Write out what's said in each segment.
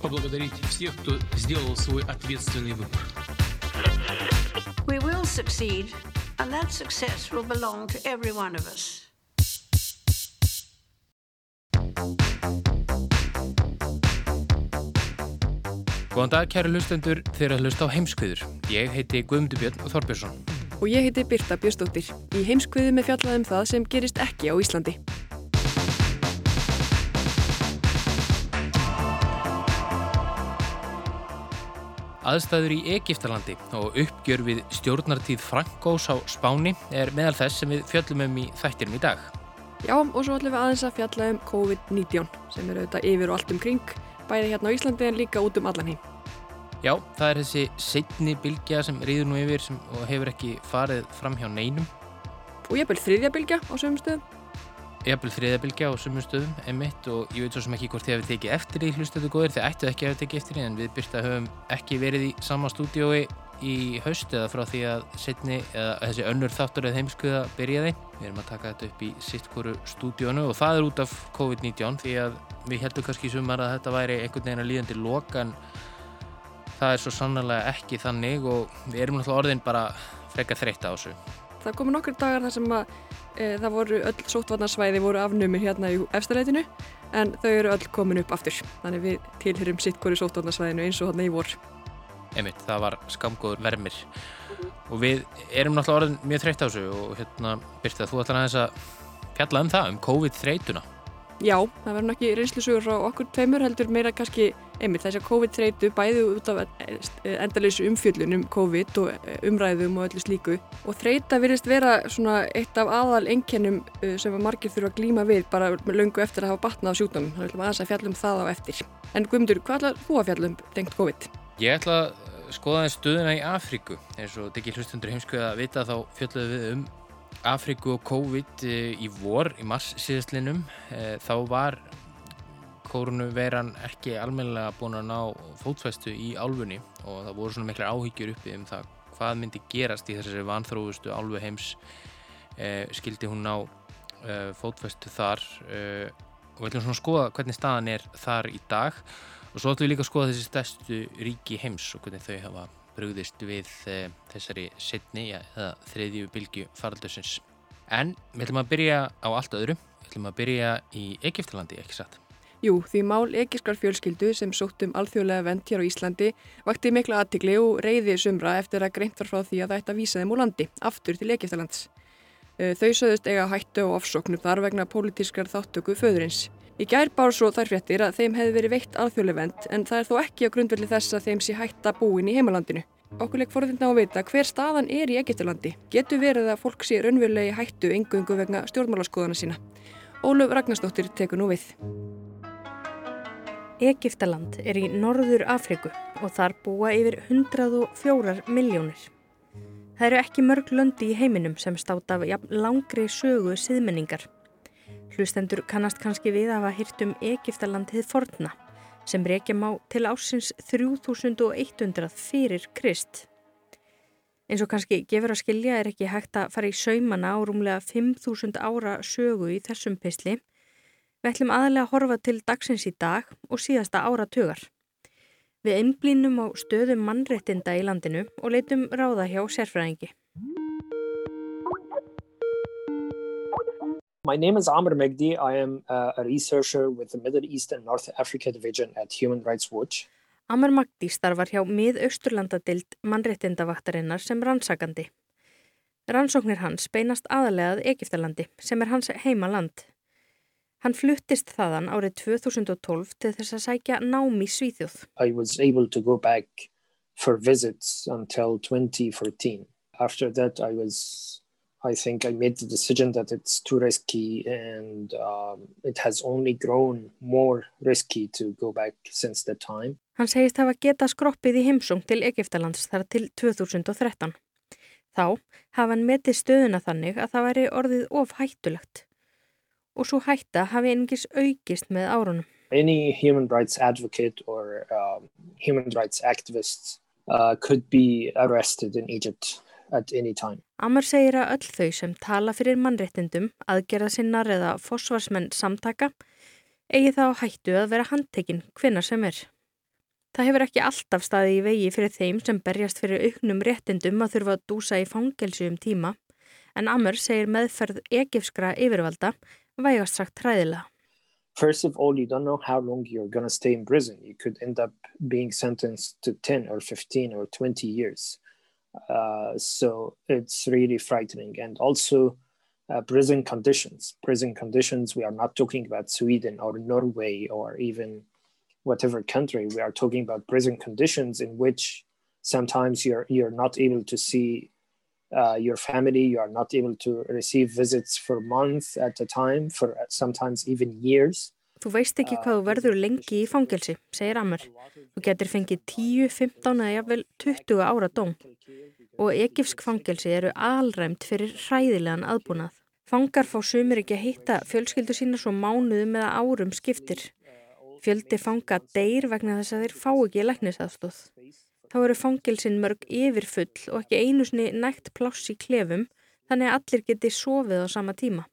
поблагодарить всех, кто сделал свой ответственный выбор. We will succeed, and that success will belong to every one of us. Góðan dag, kæru hlustendur, þeir að hlusta á heimskviður. Ég heiti Guðmundur Björn Þorbjörnsson. Og ég heiti Birta Björnsdóttir. Í heimskviðu með fjallaðum það sem gerist ekki á Íslandi. Aðstæður í Egiptalandi og uppgjör við stjórnartíð Frankós á Spáni er meðal þess sem við fjöllum um í þættinum í dag. Já, og svo ætlum við aðeins að fjalla um COVID-19 sem er auðvitað yfir og allt um kring, bæði hérna á Íslandi en líka út um allan heim. Já, það er þessi setni bylgja sem reyður nú yfir sem, og hefur ekki farið fram hjá neinum. Og ég bel þriðja bylgja á sömum stöðum. Jafnvel þriðabilgja á sumum stöðum, emitt og ég veit svo sem ekki hvort þið hefur tekið eftir í hlustöðu góðir, þið ættu ekki að hafa tekið eftir í en við byrta höfum ekki verið í sama stúdiói í haust eða frá því að setni, eða þessi önnur þáttur eða heimskuða byrjaði. Við erum að taka þetta upp í sittkoru stúdiónu og það er út af COVID-19 því að við heldum kannski sumar að þetta væri einhvern veginn að líðandi loka en það er svo sannlega ekki þannig og við erum náttúrulega orðin bara frekka þreytta á þessu. Það komu nokkur dagar þar sem að það voru öll sóttvarnarsvæði voru afnumir hérna í efstaleitinu en þau eru öll komin upp aftur. Þannig við tilhyrum sitt hverju sóttvarnarsvæðinu eins og hérna í vor. Einmitt, það var skamgóður vermir og við erum náttúrulega orðin mjög þreytt á þessu og hérna Birta þú ætlar aðeins að fjalla um það, um COVID-þreytuna. Já, það verður ekki reynslusugur frá okkur tveimur heldur meira kannski einmitt þess að COVID-þreytu bæði út af endaleysu umfjöllun um COVID og umræðum og öllu slíku og þreyta virðist vera svona eitt af aðal engjennum sem margir þurfa að glíma við bara löngu eftir að hafa batnað á sjúkdómum. Það er alltaf aðeins að fjallum það á eftir. En Guðmundur, hvað ætlar þú að fjallum tengt COVID? Ég ætla að skoða það stöðuna í Afríku eins og dekki hlustundur heimskuða að vita þá fjöldluðu við um Afríku og COVID í vor, í mars síðastlinum. Þá var kórunuveiran ekki almennilega búin að ná fótfæstu í álfunni og það voru svona miklar áhyggjur uppi um það hvað myndi gerast í þessari vanþróðustu álfu heims eh, skildi hún ná eh, fótfæstu þar eh, og við ætlum svona að skoða hvernig staðan er þar í dag og svo ætlum við líka að skoða þessi stærstu ríki heims og hvernig þau hafa brugðist við þessari setni eða þriðju bylgu faraldusins en við ætlum að byrja á allt öðru við ætlum að byrja í Egiptalandi, ekki satt Jú, því mál egiskar fjölskyldu sem sóttum alþjóðlega vend hér á Íslandi vakti mikla aðtikli og reyði sumra eftir að greint var frá því að það ætti að vísa þeim úr landi, aftur til Egiptalands. Þau sögðust eiga hættu og ofsóknum þar vegna pólitískar þáttöku föðurins. Í gær bár svo þær fréttir að þeim hefði verið veitt alþjóðlega vend en það er þó ekki á grundvelli þess að þeim sé hætta búin í heimalandinu. Okkurleik forðinna á að vita hver staðan er í Egiptalandi. Getur verið að fólk sé raunverulegi hættu engungu vegna stjórnmálaskoðana sína. Óluf Ragnarsdóttir tekur nú við. Egiptaland er í Norður Afriku og þar búa yfir 104 miljónir. Það eru ekki mörg löndi í heiminum sem státa af langri sögu siðmenningar. Hlustendur kannast kannski við að hafa hýrt um Egiptaland hið forna sem reykjum á til ásins 3100 fyrir Krist. Eins og kannski gefur að skilja er ekki hægt að fara í saumana á rúmlega 5000 ára sögu í þessum pisli Við ætlum aðlega að horfa til dagsins í dag og síðasta áratugar. Við einblínum á stöðum mannréttinda í landinu og leitum ráða hjá sérfræðingi. My name is Amr Megdi. I am uh, a researcher with the Middle East and North Africa Division at Human Rights Watch. Amr Magdi starfar hjá mið-austurlandadild mannréttindavaktarinnar sem rannsakandi. Rannsóknir hans beinast aðalegað Egiptalandi sem er hans heima land. Hann fluttist þaðan árið 2012 til þess að sækja nám í Svíþjóð. I was able to go back for visits until 2014. After that I was I think I made the decision that it's too risky and um, it has only grown more risky to go back since that time. Hann segist hafa geta skroppið í heimsung til Egiptalands þar til 2013. Þá hafa hann metið stöðuna þannig að það væri orðið of hættulegt. Og svo hætta hafi einingis aukist með árunum. Any human rights advocate or um, human rights activist uh, could be arrested in Egypt at any time. Amar segir að öll þau sem tala fyrir mannréttindum, aðgerða sinnar eða fósvarsmenn samtaka eigi þá hættu að vera handtekinn hvinna sem er. Það hefur ekki alltaf staði í vegi fyrir þeim sem berjast fyrir auknum réttindum að þurfa að dúsa í fangelsu um tíma en Amar segir meðferð egifskra yfirvalda vægast sagt hræðilega. First of all, you don't know how long you're going to stay in prison. You could end up being sentenced to 10 or 15 or 20 years. Uh, so it's really frightening. And also uh, prison conditions. Prison conditions, we are not talking about Sweden or Norway or even whatever country. We are talking about prison conditions in which sometimes you're, you're not able to see uh, your family, you are not able to receive visits for months at a time, for sometimes even years. Þú veist ekki hvað þú verður lengi í fangelsi, segir Amr. Þú getur fengið 10, 15 eða jafnvel 20 ára dóm. Og egifsk fangelsi eru alræmt fyrir hræðilegan aðbúnað. Fangar fá sumir ekki að hitta fjölskyldu sína svo mánuðum eða árum skiptir. Fjöldi fanga deyr vegna þess að þeir fá ekki læknisaðstóð. Þá eru fangelsin mörg yfirfull og ekki einu sinni nægt pláss í klefum þannig að allir geti sofið á sama tíma.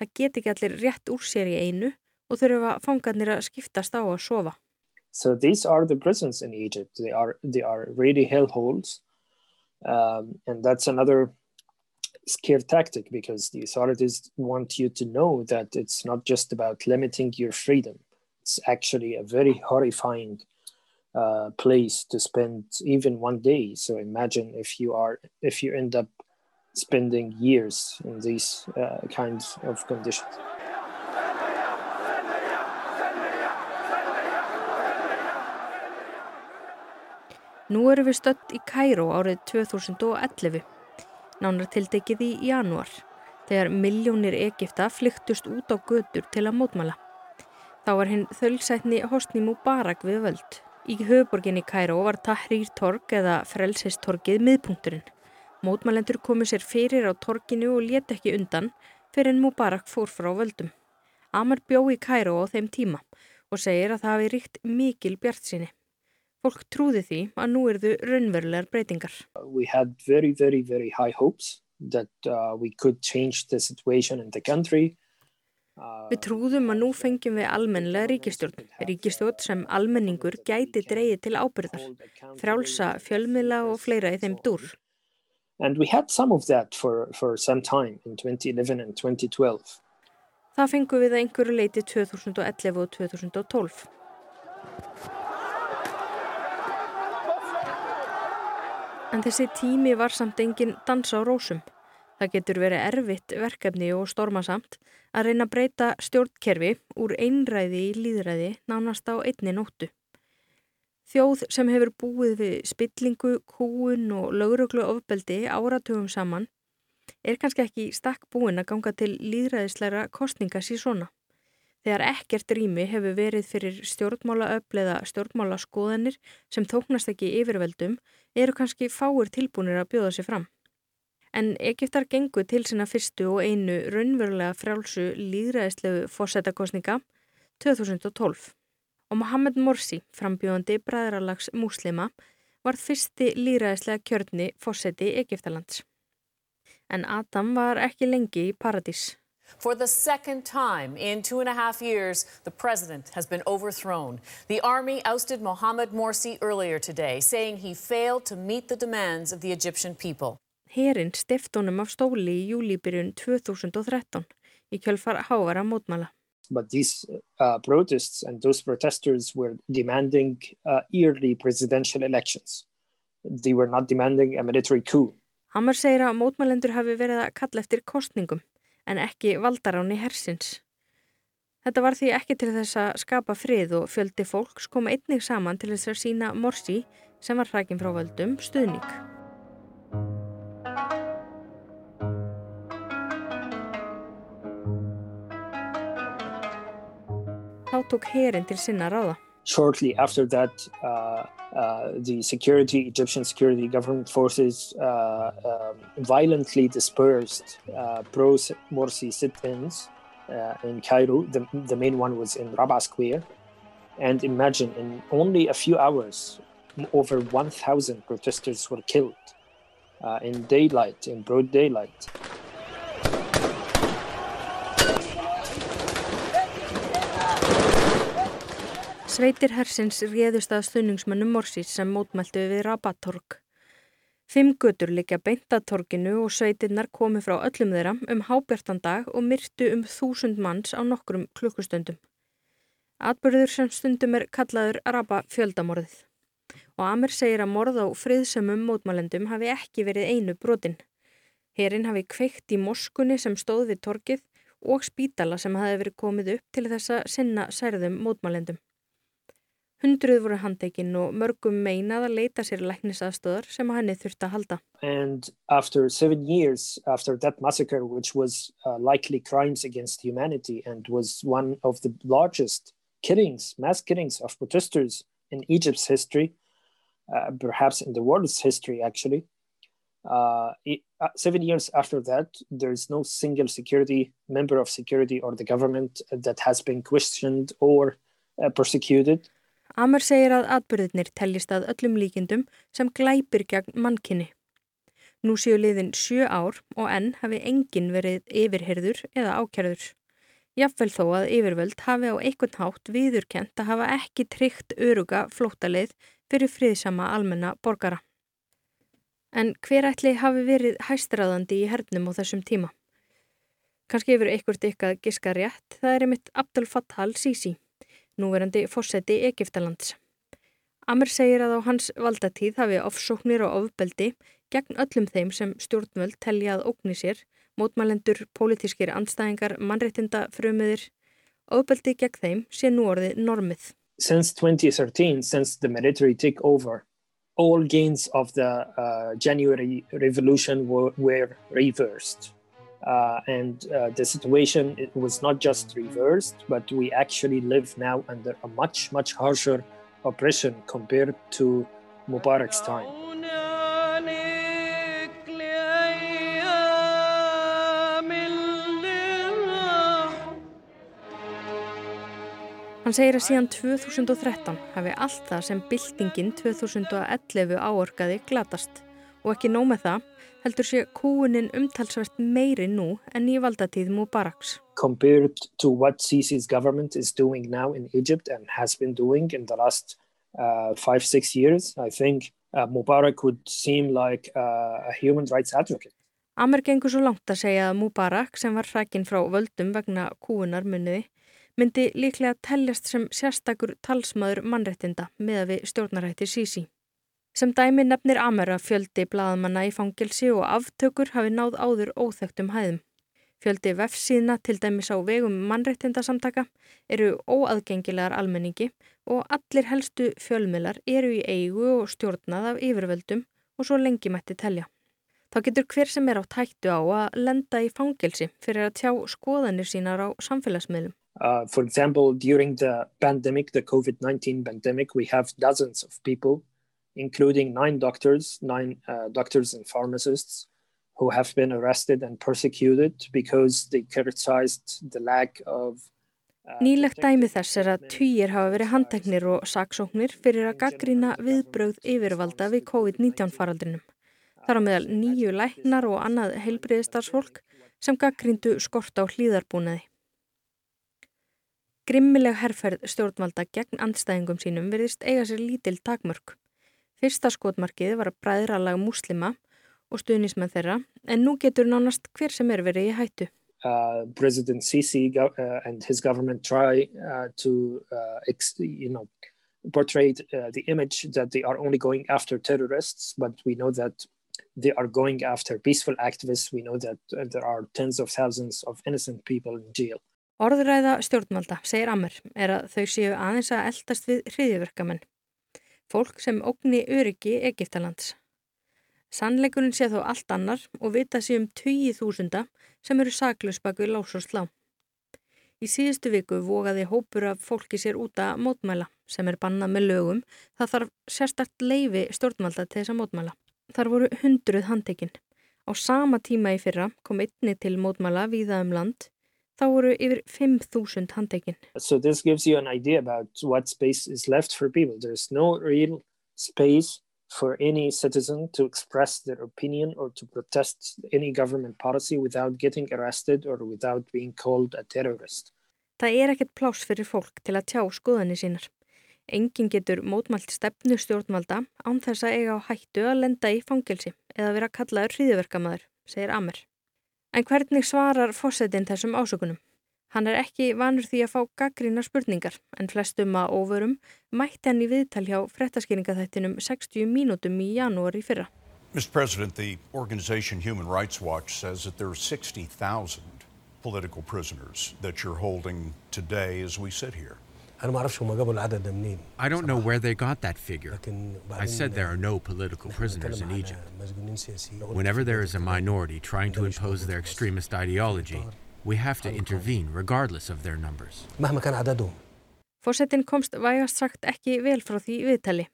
Það geti ekki allir rétt úr sér í einu og þurfa fangarnir að skiptast á að sofa. So these are the prisons in Egypt. They are, they are really hellholes. Um, and that's another scare tactic because the authorities want you to know that it's not just about limiting your freedom. It's actually a very horrifying uh, place to spend even one day. So imagine if you are if you end up spending years in these uh, kinds of conditions. Nú erum við stött í Kæró árið 2011, nánar tiltekið í januar, þegar miljónir Egipta flyktust út á götur til að mótmæla. Þá var hinn þölsætni Hosni Mubarak við völd. Í höfuborginni Kæró var Tahrir Torg eða Frelsistorgið miðpunkturinn. Mótmælendur komu sér fyrir á torginu og let ekki undan fyrir en Mubarak fór frá völdum. Amar bjó í Kæró á þeim tíma og segir að það hafi ríkt mikil bjart sinni. Fólk trúði því að nú erðu raunverulegar breytingar. We had very, very, very high hopes that uh, we could change the situation in the country. Uh, við trúðum að nú fengjum við almennilega ríkistjórn, ríkistjórn sem almenningur gæti dreyið til ábyrðar, frjálsa, fjölmiðla og fleira í þeim dúr. And we had some of that for, for some time in 2011 and 2012. Það fengum við að einhverju leiti 2011 og 2012. En þessi tími var samt engin dansa á rósum. Það getur verið erfitt verkefni og stormasamt að reyna að breyta stjórnkerfi úr einræði í líðræði nánast á einni nóttu. Þjóð sem hefur búið við spillingu, kúun og lögruglu ofbeldi áratugum saman er kannski ekki stakk búin að ganga til líðræðisleira kostninga síð svona. Þegar ekkert rými hefur verið fyrir stjórnmálaöfl eða stjórnmálaskoðanir sem þóknast ekki yfirveldum eru kannski fáir tilbúinir að bjóða sér fram. En Egiptar gengu til sína fyrstu og einu raunverulega frjálsu líðræðislegu fórsetakostninga 2012. Og Mohamed Morsi, frambjóðandi bræðralags múslima, var fyrsti líðræðislega kjörni fórseti Egiptalands. En Adam var ekki lengi í paradís. For the second time in two and a half years, the president has been overthrown. The army ousted Mohamed Morsi earlier today, saying he failed to meet the demands of the Egyptian people. Herin stiftunum af stóli í júlíbyrjun 2013 í kjölfar hávara mótmæla. But these uh, protests and those protesters were demanding uh, yearly presidential elections. They were not demanding a military coup. Hammer segir að mótmælendur hafi verið að kalla eftir kostningum en ekki valdaráni hersins. Þetta var því ekki til þess að skapa frið og fjöldi fólks kom einnig saman til þess að sína Morsi sem var hrækinn frá völdum stuðning. Þá tók herin til sinna ráða. Shortly after that, uh, uh, the security, Egyptian security government forces uh, um, violently dispersed uh, pro-Morsi sit-ins uh, in Cairo. The, the main one was in Rabaa Square. And imagine, in only a few hours, over 1,000 protesters were killed uh, in daylight, in broad daylight. Sveitir hersins réðust að stunningsmönnum Morsis sem mótmæltu við Rabatorg. Fimm götur likja beint að torginu og sveitirnar komi frá öllum þeirra um hábjartan dag og myrtu um þúsund manns á nokkrum klukkustundum. Atbyrður sem stundum er kallaður Araba fjöldamorðið. Og Amir segir að morð á friðsömmum mótmælendum hafi ekki verið einu brotin. Herin hafi kveikt í moskunni sem stóð við torgið og spítala sem hafi verið komið upp til þess að sinna særðum mótmælendum. Hundruð voru handtekinn og mörgum meinað að leita sér sem að halda. And after seven years after that massacre, which was uh, likely crimes against humanity and was one of the largest killings, mass killings of protesters in Egypt's history, uh, perhaps in the world's history actually, uh, it, uh, seven years after that, there is no single security member of security or the government that has been questioned or uh, persecuted. Amar segir að atbyrðinir tellist að öllum líkindum sem glæpir gegn mannkynni. Nú séu liðin sjö ár og enn hafi enginn verið yfirherður eða ákjærður. Jafnvel þó að yfirvöld hafi á einhvern hátt viðurkent að hafa ekki tryggt öruga flótaleið fyrir friðsama almenna borgara. En hver ætli hafi verið hæstræðandi í hernum á þessum tíma? Kanski yfir einhvert ykkar giska rétt, það er einmitt Abdel Fattah al-Sisi núverandi fórseti Egiptalands. Amr segir að á hans valdatíð hafi ofsóknir og ofbeldi gegn öllum þeim sem stjórnvöld telja að ógni sér, mótmælendur, pólitískir anstæðingar, mannréttinda, frumuðir, ofbeldi gegn þeim sé nú orðið normið. Since 2013, since the military took over, all gains of the uh, January revolution were, were reversed. Uh, and uh, the situation it was not just reversed, but we actually live now under a much, much harsher oppression compared to Mubarak's time. Hann segir að síðan 2013 hafi allt það sem byltingin 2011 áorkaði glatast og ekki nóg með það heldur sé kúunin umtalsvært meiri nú en í valdatíð Mubaraks. Compared to what Sisi's government is doing now in Egypt and has been doing in the last uh, five, six years, I think uh, Mubarak would seem like uh, a human rights advocate. Amer gengur svo langt að segja að Mubarak sem var hrækin frá völdum vegna kúunar munniði myndi líklega telljast sem sérstakur talsmaður mannrettinda með við stjórnarætti Sisi. Sem dæmi nefnir Amera fjöldi blaðamanna í fangilsi og aftökur hafi náð áður óþögtum hæðum. Fjöldi vefsíðna til dæmis á vegum mannrettindasamtaka eru óaðgengilegar almenningi og allir helstu fjölmilar eru í eigu og stjórnað af yfirvöldum og svo lengi mætti telja. Þá getur hver sem er á tættu á að lenda í fangilsi fyrir að tjá skoðanir sínar á samfélagsmiðlum. Uh, for example, during the pandemic, the COVID-19 pandemic, we have dozens of people including nine doctors, nine uh, doctors and pharmacists who have been arrested and persecuted because they criticized the lack of uh, Nýlegt dæmi þess er að týjir hafa verið handteknir og saksóknir fyrir að gaggrýna viðbröð yfirvalda við COVID-19 faraldrinum. Þar á meðal nýju læknar og annað heilbriðistarsfólk sem gaggríndu skort á hlýðarbúnaði. Grimmileg herrferð stjórnvalda gegn andstæðingum sínum verðist eiga sér lítil takmörk. Fyrsta skotmarkið var að bræðralag múslima og stuðnismenn þeirra en nú getur nánast hver sem er verið í hættu. Uh, President Sisi uh, and his government try uh, to uh, you know, portray the image that they are only going after terrorists, but we know that they are going after peaceful activists. We know that there are tens of thousands of innocent people in jail. Orðræða stjórnvalda, segir Ammer, er að þau séu aðeins að eldast við hriðiverkamenn fólk sem ógni öryggi Egiptalands. Sannleikurinn sé þó allt annar og vita sé um 20.000 sem eru saklaus bak við lás og slá. Í síðustu viku vogaði hópur af fólki sér út að mótmæla sem er bannað með lögum. Það þarf sérstakt leifi stjórnvalda til þess að mótmæla. Þar voru hundruð handtekinn. Á sama tíma í fyrra kom einni til mótmæla víða um land. Þá voru yfir 5.000 handtekinn. So this gives you an idea about what space is left for people. There's no real space for any citizen to express their opinion or to protest any government policy without getting arrested or without being called a terrorist. Það er ekkert pláss fyrir fólk til að tjá skoðanir sínar. Engin getur mótmælt stefnu stjórnvalda án þess að eiga á hættu að lenda í fangelsi eða vera kallaður hríðverkamæður, segir Amer. En hvernig svarar fósettin þessum ásökunum? Hann er ekki vanur því að fá gaggrína spurningar en flestum að óvörum mætti hann í viðtal hjá frettaskýringaþættinum 60 mínútum í janúar í fyrra. Mr. President, the organization Human Rights Watch says that there are 60,000 political prisoners that you're holding today as we sit here. I don't know where they got that figure. I said there are no political prisoners in Egypt. Whenever there is a minority trying to impose their extremist ideology, We have to intervene regardless of their numbers. Fórsetin komst vægast sagt ekki vel frá því viðtali.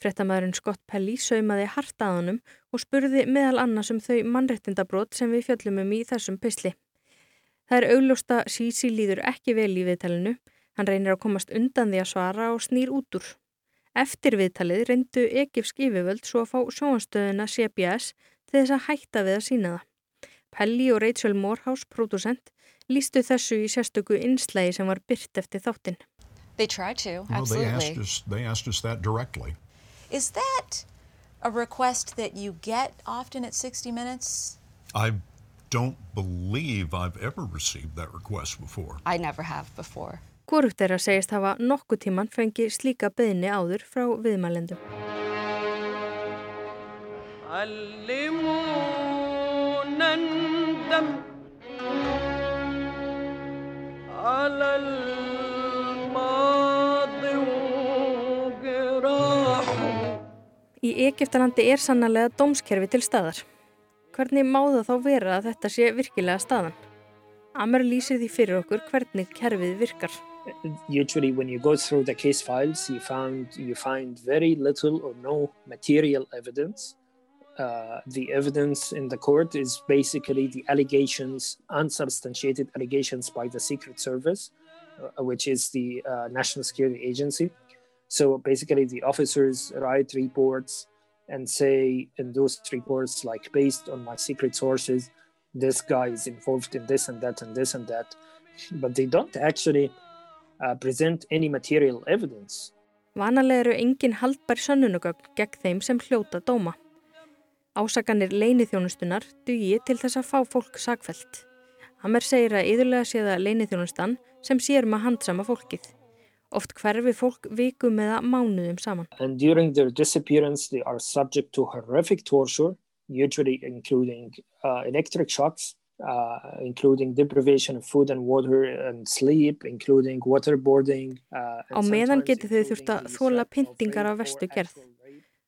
Frettamæðurinn Scott Pelley saumaði hart að honum og spurði meðal annars um þau mannrettindabrót sem við fjöllum um í þessum pysli. Það er augljósta Sisi líður ekki vel í viðtalinu. Hann reynir að komast undan því að svara og snýr út úr. Eftir viðtalið reyndu Egipsk yfirvöld svo að fá sjóanstöðuna CBS til þess að hætta við að sína það. Pelli og Rachel Morehouse, producent, lístu þessu í sérstöku innslægi sem var byrt eftir þáttinn. They tried to, absolutely. Well, they, asked us, they asked us that directly. Is that a request that you get often at 60 Minutes? I don't believe I've ever received that request before. I never have before. Hvorugt þeirra segist hafa nokkuð tíman fengi slíka beðni áður frá viðmælendum. Í Egiptalandi er sannarlega dómskerfi til staðar. Hvernig má það þá vera að þetta sé virkilega staðan? Amar lýsir því fyrir okkur hvernig kerfið virkar. Usually when you go through the case files you, found, you find very little or no material evidence uh, the evidence in the court is basically the allegations, unsubstantiated allegations by the Secret Service, uh, which is the uh, National Security Agency. So basically, the officers write reports and say in those reports, like based on my secret sources, this guy is involved in this and that and this and that. But they don't actually uh, present any material evidence. Vanalega eru engin haldbær sönnunugögn gegn þeim sem hljóta dóma. Ásakanir leinithjónustunar dugi til þess að fá fólk sakfælt. Hammer segir að yðurlega sé það leinithjónustan sem sér maður handsama fólkið. Oft hverfi fólk vikum eða mánuðum saman. And during their disappearance they are subject to horrific torture, usually including uh, electric shocks, uh, including deprivation of food and water and sleep, including waterboarding. Uh, Á meðan geti þau þurft að þóla pyntingar af vestu gerð.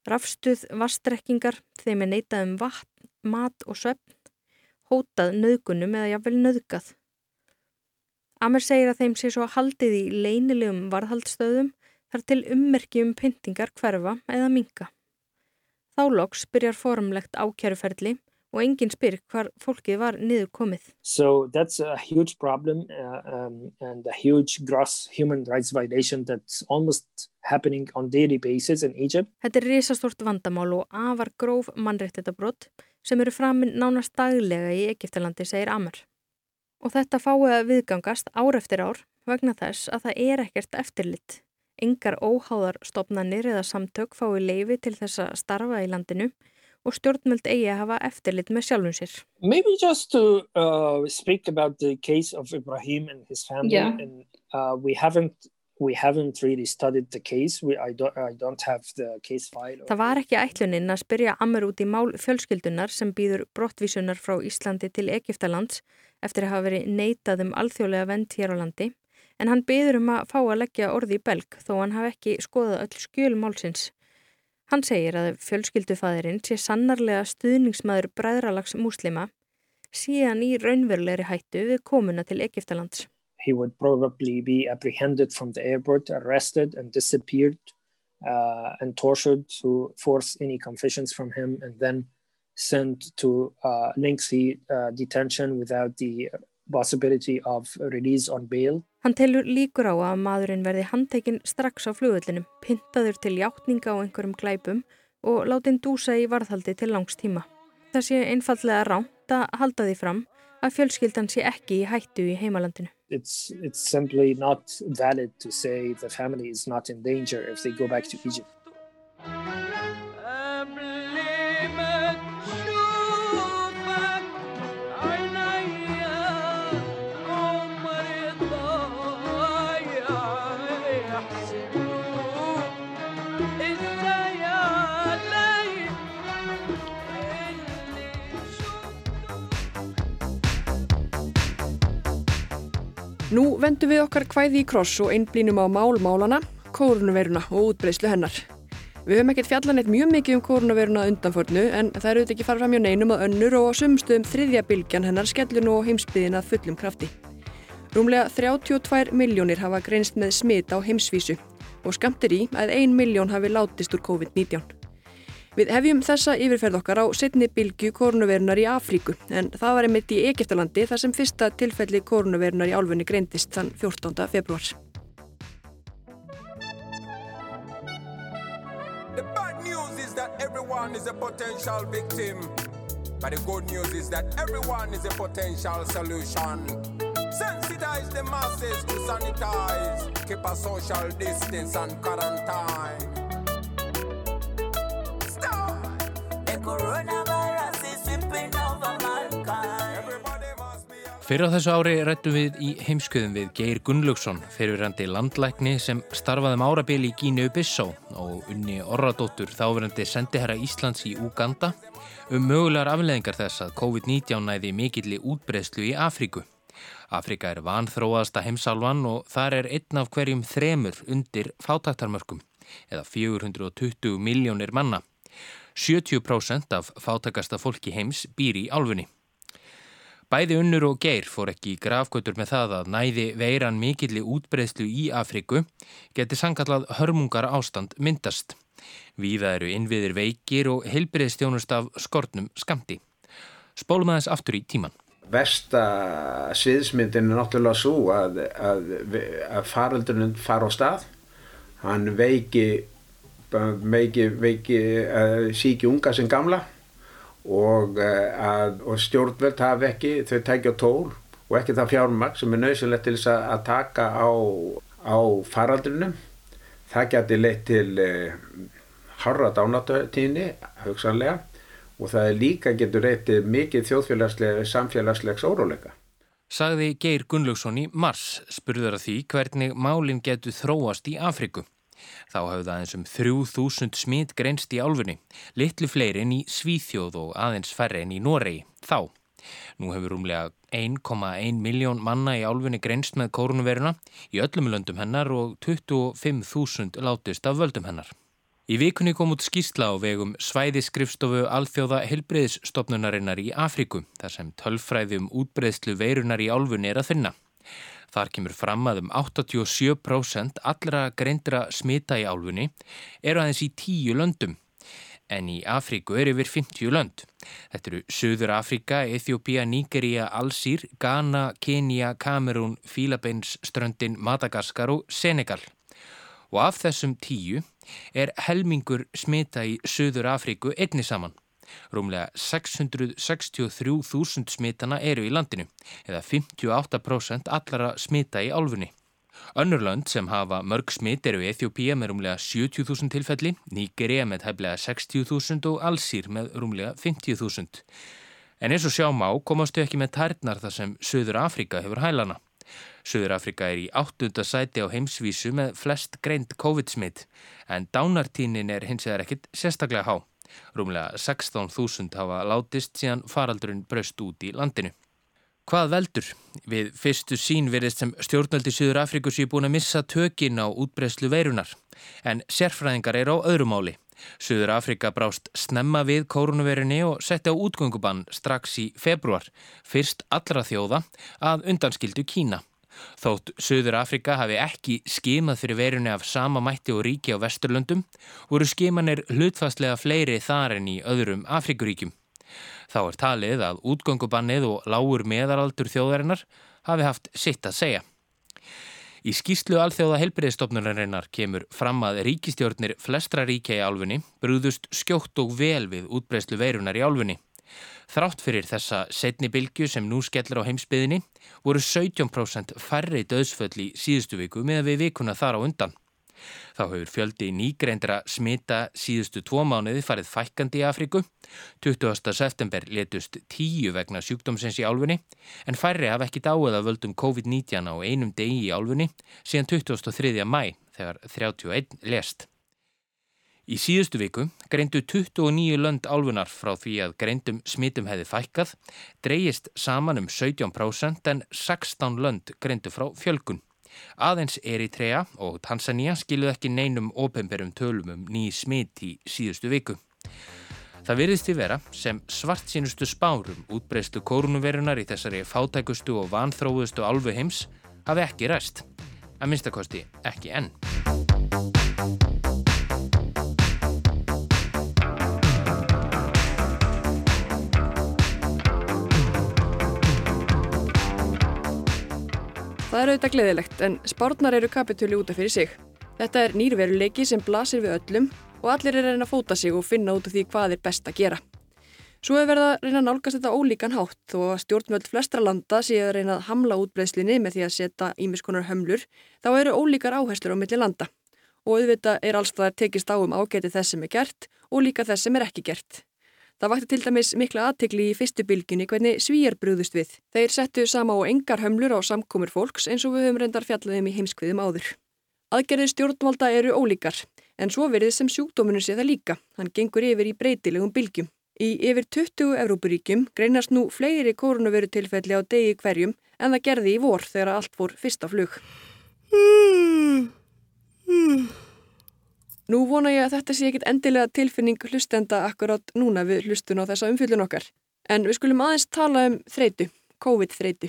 Rafstuð, vastrekkingar, þeim er neitað um vatn, mat og söfn, hótað nöðgunum eða jáfnvel nöðgað. Amer segir að þeim sé svo haldið í leinilegum varðhaldstöðum þar til ummerki um pyntingar hverfa eða minga. Þá loks byrjar formlegt ákjæruferðli og enginn spyr hvar fólkið var niður komið. So that's a huge problem uh, um, and a huge gross human rights violation that's almost happening on daily basis in Egypt. Þetta er risastort vandamál og afar gróf mannréttitabrott sem eru framinn nánast daglega í Egiptalandi, segir Amr. Og þetta fáið að viðgangast ár eftir ár vegna þess að það er ekkert eftirlitt. Engar óháðar stopnannir eða samtök fái leifi til þess að starfa í landinu og stjórnmöld eigi að hafa eftirlit með sjálfum sér. Maybe just to uh, speak about the case of Ibrahim and his family yeah. and uh, we haven't we haven't really studied the case we, I, don't, I don't have the case file. Það var ekki ætluninn að spyrja Amr út í mál fjölskyldunar sem býður brottvísunar frá Íslandi til Egiptalands eftir að hafa verið neitað um alþjóðlega vend hér á landi en hann byður um að fá að leggja orði í belg þó hann hafi ekki skoðað öll skjölmálsins Hann segir að fjölskyldufæðirinn sé sannarlega stuðningsmaður bræðralags múslima síðan í raunverulegri hættu við komuna til Egiptalands. he would probably be apprehended from the airport, arrested, and disappeared uh, and tortured to force any confessions from him, and then sent to uh, lengthy uh, detention without the possibility of release on bail. Hann telur líkur á að maðurinn verði handtekinn strax á flugullinum, pintaður til hjáttninga á einhverjum glæpum og látin dúsa í varðhaldi til langs tíma. Það sé einfallega ránt að halda því fram að fjölskyldan sé ekki í hættu í heimalandinu. It's, it's simply not valid to say the family is not in danger if they go back to Egypt. Nú vendum við okkar hvæði í kross og einblínum á málmálana, kórunveruna og útbreyslu hennar. Við höfum ekkert fjallan eitt mjög mikið um kórunveruna undanförnu en það eru auðvitað ekki farið fram hjá neinum að önnur og á sumstöðum þriðja bylgjan hennar skellur nú heimsbyðin að fullum krafti. Rúmlega 32 miljónir hafa greinst með smit á heimsvísu og skamtir í að 1 miljón hafi látist úr COVID-19. Við hefjum þessa yfirferð okkar á setni bylgu koronavirunar í Afríku en það var einmitt í Egiptalandi þar sem fyrsta tilfelli koronavirunar í álfunni greindist þann 14. februar. Sensitize the masses to sanitize, keep a social distance and quarantine. Fyrir á þessu ári rættum við í heimskuðum við Geir Gunnlaugsson, fyrirverandi landlækni sem starfaði um árabili í Gínu Bissá og unni Orradóttur þáverandi sendiherra Íslands í Uganda um mögulegar afleðingar þess að COVID-19 næði mikilli útbreðslu í Afríku. Afrika er vanþróaðasta heimsálvan og þar er einn af hverjum þremur undir fátaktarmörkum eða 420 miljónir manna. 70% af fátakasta fólki heims býr í álfunni. Bæði unnur og geir fór ekki í grafgötur með það að næði veiran mikilli útbreyslu í Afriku geti sangallað hörmungar ástand myndast. Víða eru innviðir veikir og heilbreyðstjónust af skortnum skamti. Spólum aðeins aftur í tíman. Vesta sviðsmyndin er náttúrulega svo að, að, að faraldurinn fara á stað. Hann veiki veiki, veiki uh, síki unga sem gamla og, uh, og stjórnvöld hafi ekki þau tækja tól og ekki það fjármaks sem er nöðsynlegt til þess að, að taka á, á faraldrinum það geti leitt til uh, harra dánatíðni hugsanlega og það er líka getur reytið mikið þjóðfélagslega samfélagslegs óróleika. Sagði Geir Gunnlaugsson í mars spurður að því hvernig málinn getur þróast í Afriku. Þá hafði aðeins um 3000 smit greinst í álfunni, litlu fleiri en í Svíþjóð og aðeins færri en í Noregi, þá. Nú hefur rúmlega 1,1 miljón manna í álfunni greinst með kórunveruna í öllum löndum hennar og 25.000 látist af völdum hennar. Í vikunni kom út skýrsla á vegum svæðiskrifstofu alþjóða helbreyðsstofnunarinnar í Afriku þar sem tölfræðum útbreyðslu veirunar í álfunni er að finna. Þar kemur fram að um 87% allra greindra smita í álfunni eru aðeins í tíu löndum. En í Afríku er yfir 50 lönd. Þetta eru Suður Afríka, Eþjópia, Nígeria, Alsýr, Ghana, Kenya, Kamerún, Fílabeins, Ströndin, Madagaskar og Senegal. Og af þessum tíu er helmingur smita í Suður Afríku einni saman. Rúmlega 663.000 smitana eru í landinu eða 58% allara smita í álfunni. Önnurlönd sem hafa mörg smitt eru Eþjópía með rúmlega 70.000 tilfelli, Nígeria með hæflega 60.000 og Alsýr með rúmlega 50.000. En eins og sjá má komastu ekki með tærnar þar sem Suður Afrika hefur hælana. Suður Afrika er í áttunda sæti á heimsvísu með flest greint COVID-smitt en dánartínin er hins vegar ekkit sérstaklega há. Rúmlega 16.000 hafa látist síðan faraldurinn braust út í landinu. Hvað veldur? Við fyrstu sín verðist sem stjórnaldi Suður Afrikus í búin að missa tökin á útbreyslu veirunar. En sérfræðingar er á öðrumáli. Suður Afrika brást snemma við kórunverunni og setti á útgöngubann strax í februar, fyrst allra þjóða að undanskildu Kína. Þótt Suður Afrika hafi ekki skimað fyrir verunni af sama mætti og ríki á Vesturlöndum voru skimanir hlutfastlega fleiri þar en í öðrum Afrikuríkjum. Þá er talið að útgöngubannið og lágur meðaraldur þjóðarinnar hafi haft sitt að segja. Í skýslu alþjóða helbriðstofnunarinnar kemur fram að ríkistjórnir flestra ríkja í álfunni brúðust skjótt og vel við útbreyslu veirunar í álfunni. Þrátt fyrir þessa setni bylgu sem nú skellir á heimsbyðinni voru 17% færri döðsföll í síðustu viku með við vikuna þar á undan. Þá hefur fjöldi nýgreindra smita síðustu tvo mánuði farið fækkandi í Afriku. 20. september letust tíu vegna sjúkdómsins í álfunni en færri hafa ekki dáið að völdum COVID-19 á einum degi í álfunni síðan 23. mæ þegar 31 lest. Í síðustu viku greindu 29 lönd álfunar frá því að greindum smitum hefði fækkað, dreyist saman um 17% en 16 lönd greindu frá fjölgun. Aðeins Eritrea og Tansania skiluð ekki neinum ópemberum tölum um ný smit í síðustu viku. Það virðist í vera sem svart sínustu spárum útbreystu kórnuverunar í þessari fátækustu og vanþróðustu álfu heims hafi ekki ræst. Að minnstakosti ekki enn. Það er auðvitað gleðilegt en spárnar eru kapitúli útaf fyrir sig. Þetta er nýrveruleiki sem blasir við öllum og allir er reyna að fóta sig og finna út af því hvað er best að gera. Svo er verið að reyna að nálgast þetta ólíkan hátt og stjórnmöld flestra landa séu að reyna að hamla útbreyslinni með því að setja ímiskonar hömlur, þá eru ólíkar áherslur á milli landa. Og auðvitað er alls það að tekist á um ágæti þess sem er gert og líka þess sem er ekki gert. Það vakti til dæmis mikla aðtegli í fyrstu bylginni hvernig svíjar brúðust við. Þeir settu sama á engar hömlur á samkomur fólks eins og við höfum reyndar fjallaðum í heimskviðum áður. Aðgerðið stjórnvalda eru ólíkar, en svo verið sem sjúkdómunum sé það líka. Hann gengur yfir í breytilegum bylgjum. Í yfir 20 Evrópuríkjum greinast nú fleiri koronaviru tilfelli á degi hverjum en það gerði í vor þegar allt fór fyrsta flug. Nú vona ég að þetta sé ekkit endilega tilfinning hlustenda akkurát núna við hlustun á þessa umfyllun okkar. En við skulum aðeins tala um þreitu, COVID-þreitu.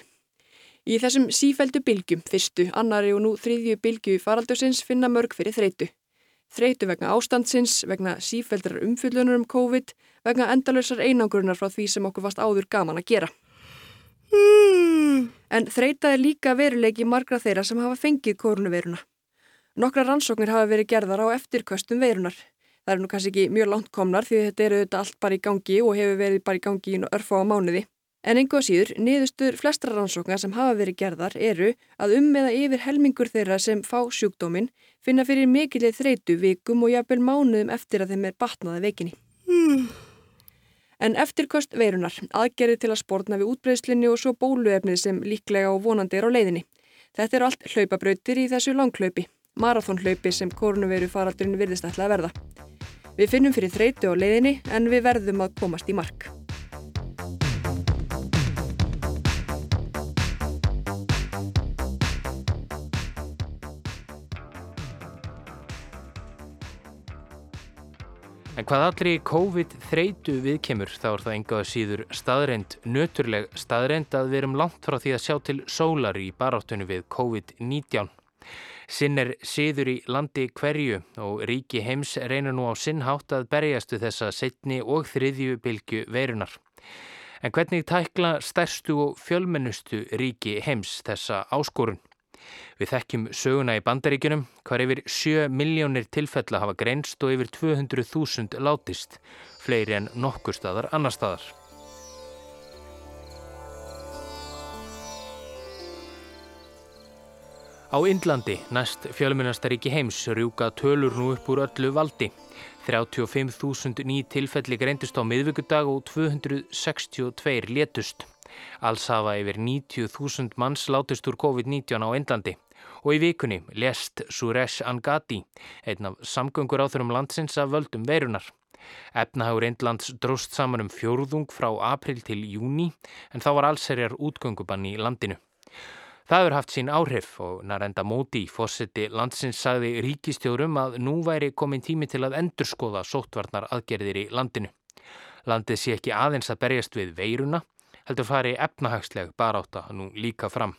Í þessum sífældu bylgjum, fyrstu, annari og nú þriðju bylgju faraldursins finna mörg fyrir þreitu. Þreitu vegna ástandsins, vegna sífældrar umfyllunar um COVID, vegna endalösar einangrunar frá því sem okkur fast áður gaman að gera. En þreita er líka veruleiki margra þeirra sem hafa fengið koronaviruna. Nokkra rannsóknir hafa verið gerðar á eftirköstum veirunar. Það er nú kannski ekki mjög langt komnar því þetta eru þetta allt bara í gangi og hefur verið bara í gangi í örfa á mánuði. En einhvað síður, niðurstur flestra rannsóknar sem hafa verið gerðar eru að um eða yfir helmingur þeirra sem fá sjúkdóminn finna fyrir mikilið þreitu vikum og jafnvel mánuðum eftir að þeim er batnaði veikinni. Mm. En eftirköst veirunar, aðgerið til að spórna við útbreyðslinni og svo bóluefnið sem líklega og vonandi er á leiðinni. Þetta eru allt hlaupabrautir í þessu langklaupi marathónhlaupi sem koronaviru faraldurinn virðist ætla að verða. Við finnum fyrir þreytu á leiðinni en við verðum að komast í mark. En hvað allri COVID-þreytu viðkemur þá er það engaðu síður staðreind, nöturleg staðreind að við erum langt frá því að sjá til sólar í baráttunni við COVID-19. Sinn er siður í landi hverju og ríki heims reynir nú á sinnhátt að berjastu þessa setni og þriðju bylgu verunar. En hvernig tækla stærstu og fjölmennustu ríki heims þessa áskorun? Við þekkjum söguna í bandaríkunum hvar yfir 7 miljónir tilfella hafa greinst og yfir 200.000 látist, fleiri en nokkur staðar annar staðar. Á Indlandi, næst fjölmunastaríki heims, rjúka tölur nú upp úr öllu valdi. 35.000 ný tilfelli greindust á miðvíkudag og 262 létust. Alls hafa yfir 90.000 manns látist úr COVID-19 á Indlandi. Og í vikunni lest Suresh Angadi, einn af samgöngur áþurum landsins af völdum verunar. Efnahagur Indlands dróst saman um fjórðung frá april til júni en þá var allserjar útgöngubann í landinu. Það hefur haft sín áhrif og Narendra Modi, fórseti landsins, sagði ríkistjórum að nú væri komin tími til að endurskoða sóttvarnar aðgerðir í landinu. Landið sé ekki aðeins að berjast við veiruna, heldur fari efnahagsleg baráta nú líka fram.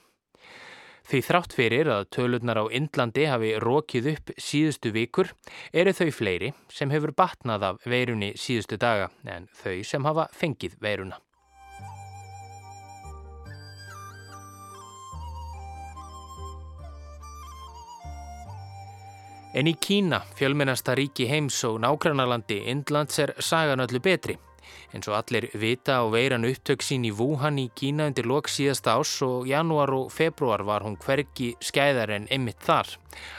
Því þrátt fyrir að tölurnar á Indlandi hafi rókið upp síðustu vikur eru þau fleiri sem hefur batnað af veirunni síðustu daga en þau sem hafa fengið veiruna. En í Kína, fjölmennasta ríki heims og nágrannarlandi, Indlands er sagan öllu betri. En svo allir vita á veiran upptök sín í Wuhan í Kína undir lok síðasta ás og januar og februar var hún hverki skæðar en ymmit þar,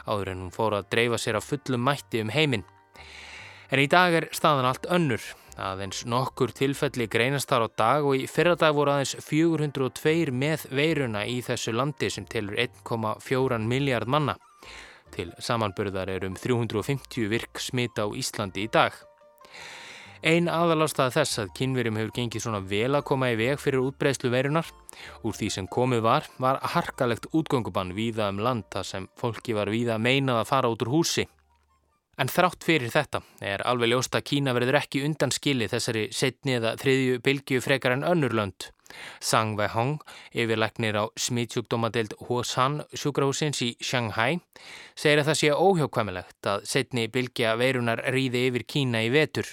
áður en hún fór að dreifa sér á fullum mætti um heiminn. En í dag er staðan allt önnur, aðeins nokkur tilfelli greinast þar á dag og í fyrradag voru aðeins 402 með veiruna í þessu landi sem telur 1,4 miljard manna. Til samanburðar er um 350 virk smita á Íslandi í dag. Einn aðalástað þess að kynverjum hefur gengið svona vel að koma í veg fyrir útbreyslu verunar. Úr því sem komið var, var harkalegt útgöngubann víða um land þar sem fólki var víða meinað að fara út úr húsi. En þrátt fyrir þetta er alveg ljóst að Kína verður ekki undan skili þessari setni eða þriðju bylgju frekar en önnurlönd. Sang Wei-hong, yfirleiknir á smítsjúkdómadeild Huasan sjúkrahúsins í Shanghai, segir að það sé óhjákvæmilegt að setni bylgja verunar ríði yfir Kína í vetur.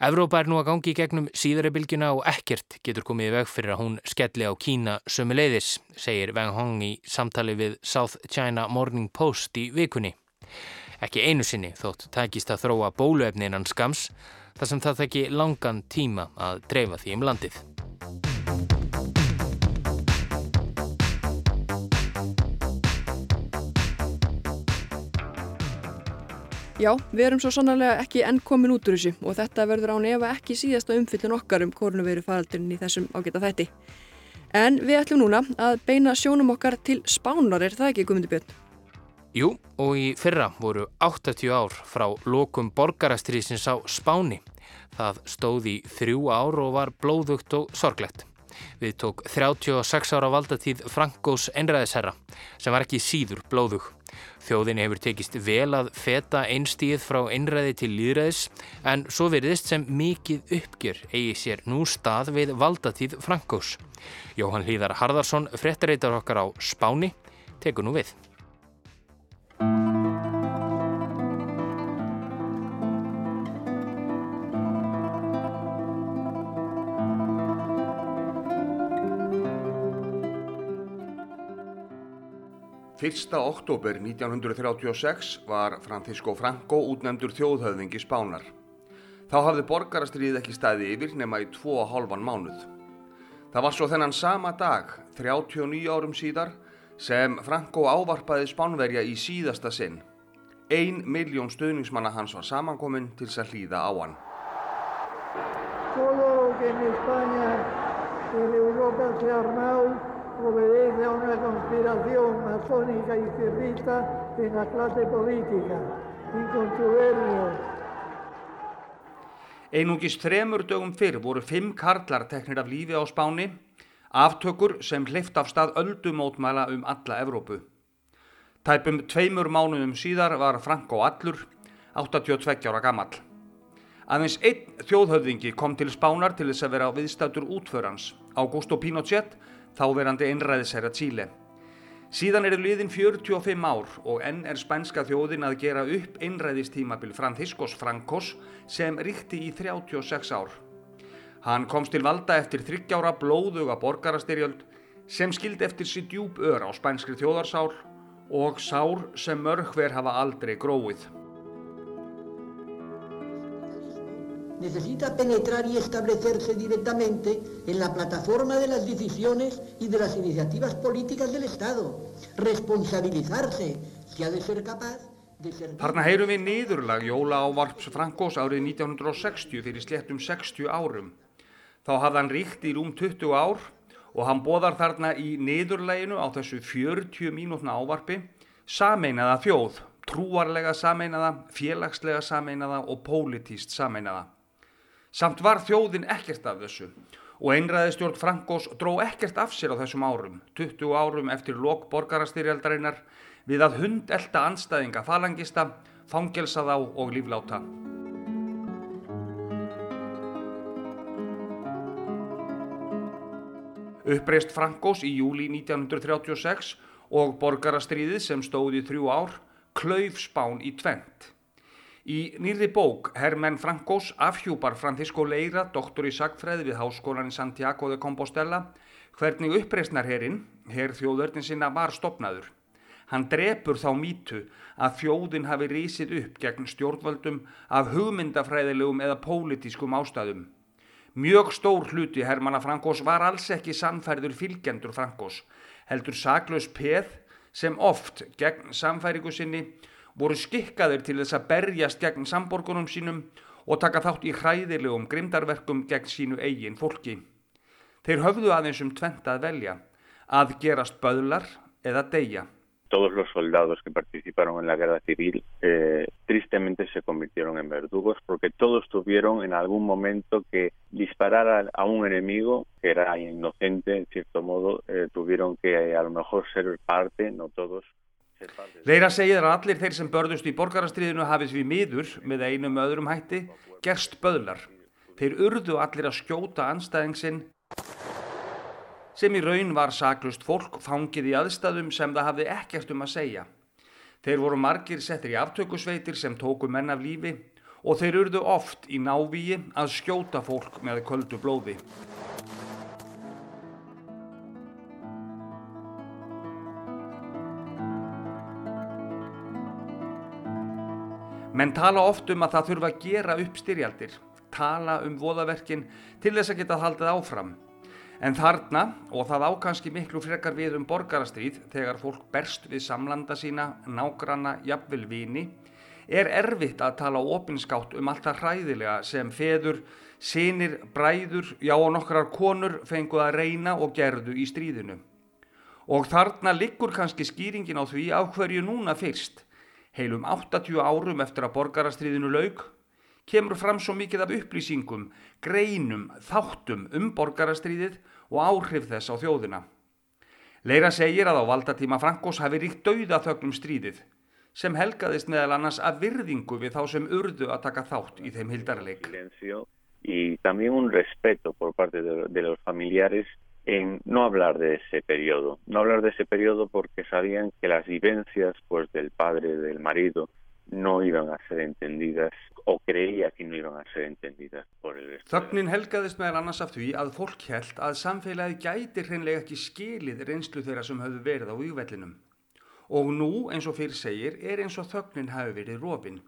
Evrópa er nú að gangi í gegnum síðari bylgjuna og ekkert getur komið veg fyrir að hún skelli á Kína sömuleiðis, segir Wang Hong í samtali við South China Morning Post í vikunni. Ekki einu sinni þótt tækist að þróa bóluefninan skams þar sem það þekki langan tíma að dreifa því um landið. Já, við erum svo sannarlega ekki enn komin út úr þessu og þetta verður án efa ekki síðasta umfyllin okkar um koronaviru faraldurinn í þessum ágæta þætti. En við ætlum núna að beina sjónum okkar til spánar, er það ekki, Guðmundur Björn? Jú, og í fyrra voru 80 ár frá lokum borgarastriðsins á Spáni. Það stóði þrjú ár og var blóðugt og sorglegt. Við tók 36 ára valdatíð Frankós einræðisherra sem var ekki síður blóðug. Þjóðinni hefur tekist vel að feta einstíð frá einræði til líðræðis en svo veriðist sem mikið uppgjör eigi sér nú stað við valdatíð Frankós. Jóhann Hlíðar Harðarsson, frettarreitar okkar á Spáni, tekur nú við. Fyrsta oktober 1936 var Francisco Franco útnefndur þjóðhöfðingi Spánar. Þá hafði borgarastriðið ekki staði yfir nema í 2,5 mánuð. Það var svo þennan sama dag, 39 árum síðar, sem Franco ávarpaði Spánverja í síðasta sinn. Ein miljón stöðningsmanna hans var samankominn til þess að hlýða á hann. Todo que en España, en Europa se ha armado obedece a una conspiración masónica y cierrista en la clase política, incontubernio. Einungis þremur dögum fyrr voru fimm karlar teknir af lífi á Spáni, aftökur sem hleyft af stað öldumótmæla um alla Evrópu. Tæpum tveimur mánuðum síðar var Franko Allur, 82 ára gammal. Aðeins einn þjóðhöfðingi kom til Spánar til þess að vera viðstættur útförans, Augusto Pinochet, þáverandi einræðisherra Tíle. Síðan eru liðin 45 ár og enn er spænska þjóðin að gera upp einræðistímabil Franciscos Francos sem ríkti í 36 ár. Hann komst til valda eftir þryggjára blóðuga borgarastyrjöld sem skildi eftir sér djúb ör á spænskri þjóðarsál og sár sem mörgver hafa aldrei gróið. necesita penetrar y establecerse directamente en la plataforma de las decisiones y de las iniciativas políticas del Estado, responsabilizarse, si ha de ser capaz. Þarna heyrum við niðurlag Jóla ávarps Frankós árið 1960 fyrir sléttum 60 árum. Þá hafði hann ríkt í rúm 20 ár og hann boðar þarna í niðurlæginu á þessu 40 mínútna ávarpi sameinaða þjóð, trúarlega sameinaða, félagslega sameinaða og pólitíst sameinaða. Samt var þjóðin ekkert af þessu og einræðistjórn Frankós dró ekkert af sér á þessum árum, 20 árum eftir lok borgarastyrjaldarinnar við að hund elda anstæðinga falangista, fangelsa þá og lífláta. Uppreist Frankós í júli 1936 og borgarastríðið sem stóði þrjú ár klauf Spán í tvent. Í nýrði bók Hermen Frankos afhjúpar Francisco Leira, doktor í sagfræði við Háskólan í Santiago de Compostela, hvernig uppreysnarherrin, herr þjóðörnin sinna, var stopnaður. Hann drepur þá mítu að þjóðin hafi rísið upp gegn stjórnvöldum af hugmyndafræðilegum eða pólitískum ástæðum. Mjög stór hluti Hermanna Frankós var alls ekki sannfærður fylgjendur Frankós, heldur saklaus peð sem oft gegn samfæringu sinni voru skikkaður til þess að berjast gegn samborgunum sínum og taka þátt í hræðilegum grimdarverkum gegn sínu eigin fólki. Þeir höfðu aðeins um tvent að velja, að gerast böðlar eða deyja. Todos los soldados que participaron en la guerra civil eh, tristemente se convirtieron en verdugos porque todos tuvieron en algún momento que disparar a, a un enemigo que era inocente en cierto modo, eh, tuvieron que eh, a lo mejor ser parte, no todos. Leira segir að allir þeir sem börðust í borgarastriðinu hafið við miður með einum öðrum hætti gerst böðlar. Þeir urðu allir að skjóta anstæðingsinn sem í raun var saklust fólk fangið í aðstæðum sem það hafði ekkert um að segja. Þeir voru margir settir í aftökusveitir sem tóku menn af lífi og þeir urðu oft í návíi að skjóta fólk með köldu blóði. Menn tala oft um að það þurfa að gera upp styrjaldir, tala um voðaverkin til þess að geta haldið áfram. En þarna, og það ákanski miklu frekar við um borgarastríð þegar fólk berst við samlanda sína, nágranna, jafnvel vini, er erfitt að tala opinskátt um allt það hræðilega sem feður, sinir, bræður, já og nokkrar konur fenguð að reyna og gerðu í stríðinu. Og þarna liggur kannski skýringin á því af hverju núna fyrst, heilum 80 árum eftir að borgarastríðinu laug, kemur fram svo mikið af upplýsingum, greinum, þáttum um borgarastríðið og áhrif þess á þjóðina. Leira segir að á valdatíma Frankós hafi ríkt dauða þögnum stríðið, sem helgaðist meðal annars að virðingu við þá sem urðu að taka þátt í þeim hildarleik. En no hablar de ese periodo, no hablar de ese periodo porque sabían que las vivencias pues del padre, del marido, no iban a ser entendidas o creía que no iban a ser entendidas por el resto. Þögnin helgaðist meðal annars af því að fólk held að samfélagi gæti hreinlega ekki skilið reynslu þeirra sem höfðu verið á vývellinum. Og nú, eins og fyrir segir, er eins og þögnin hafi verið rofin.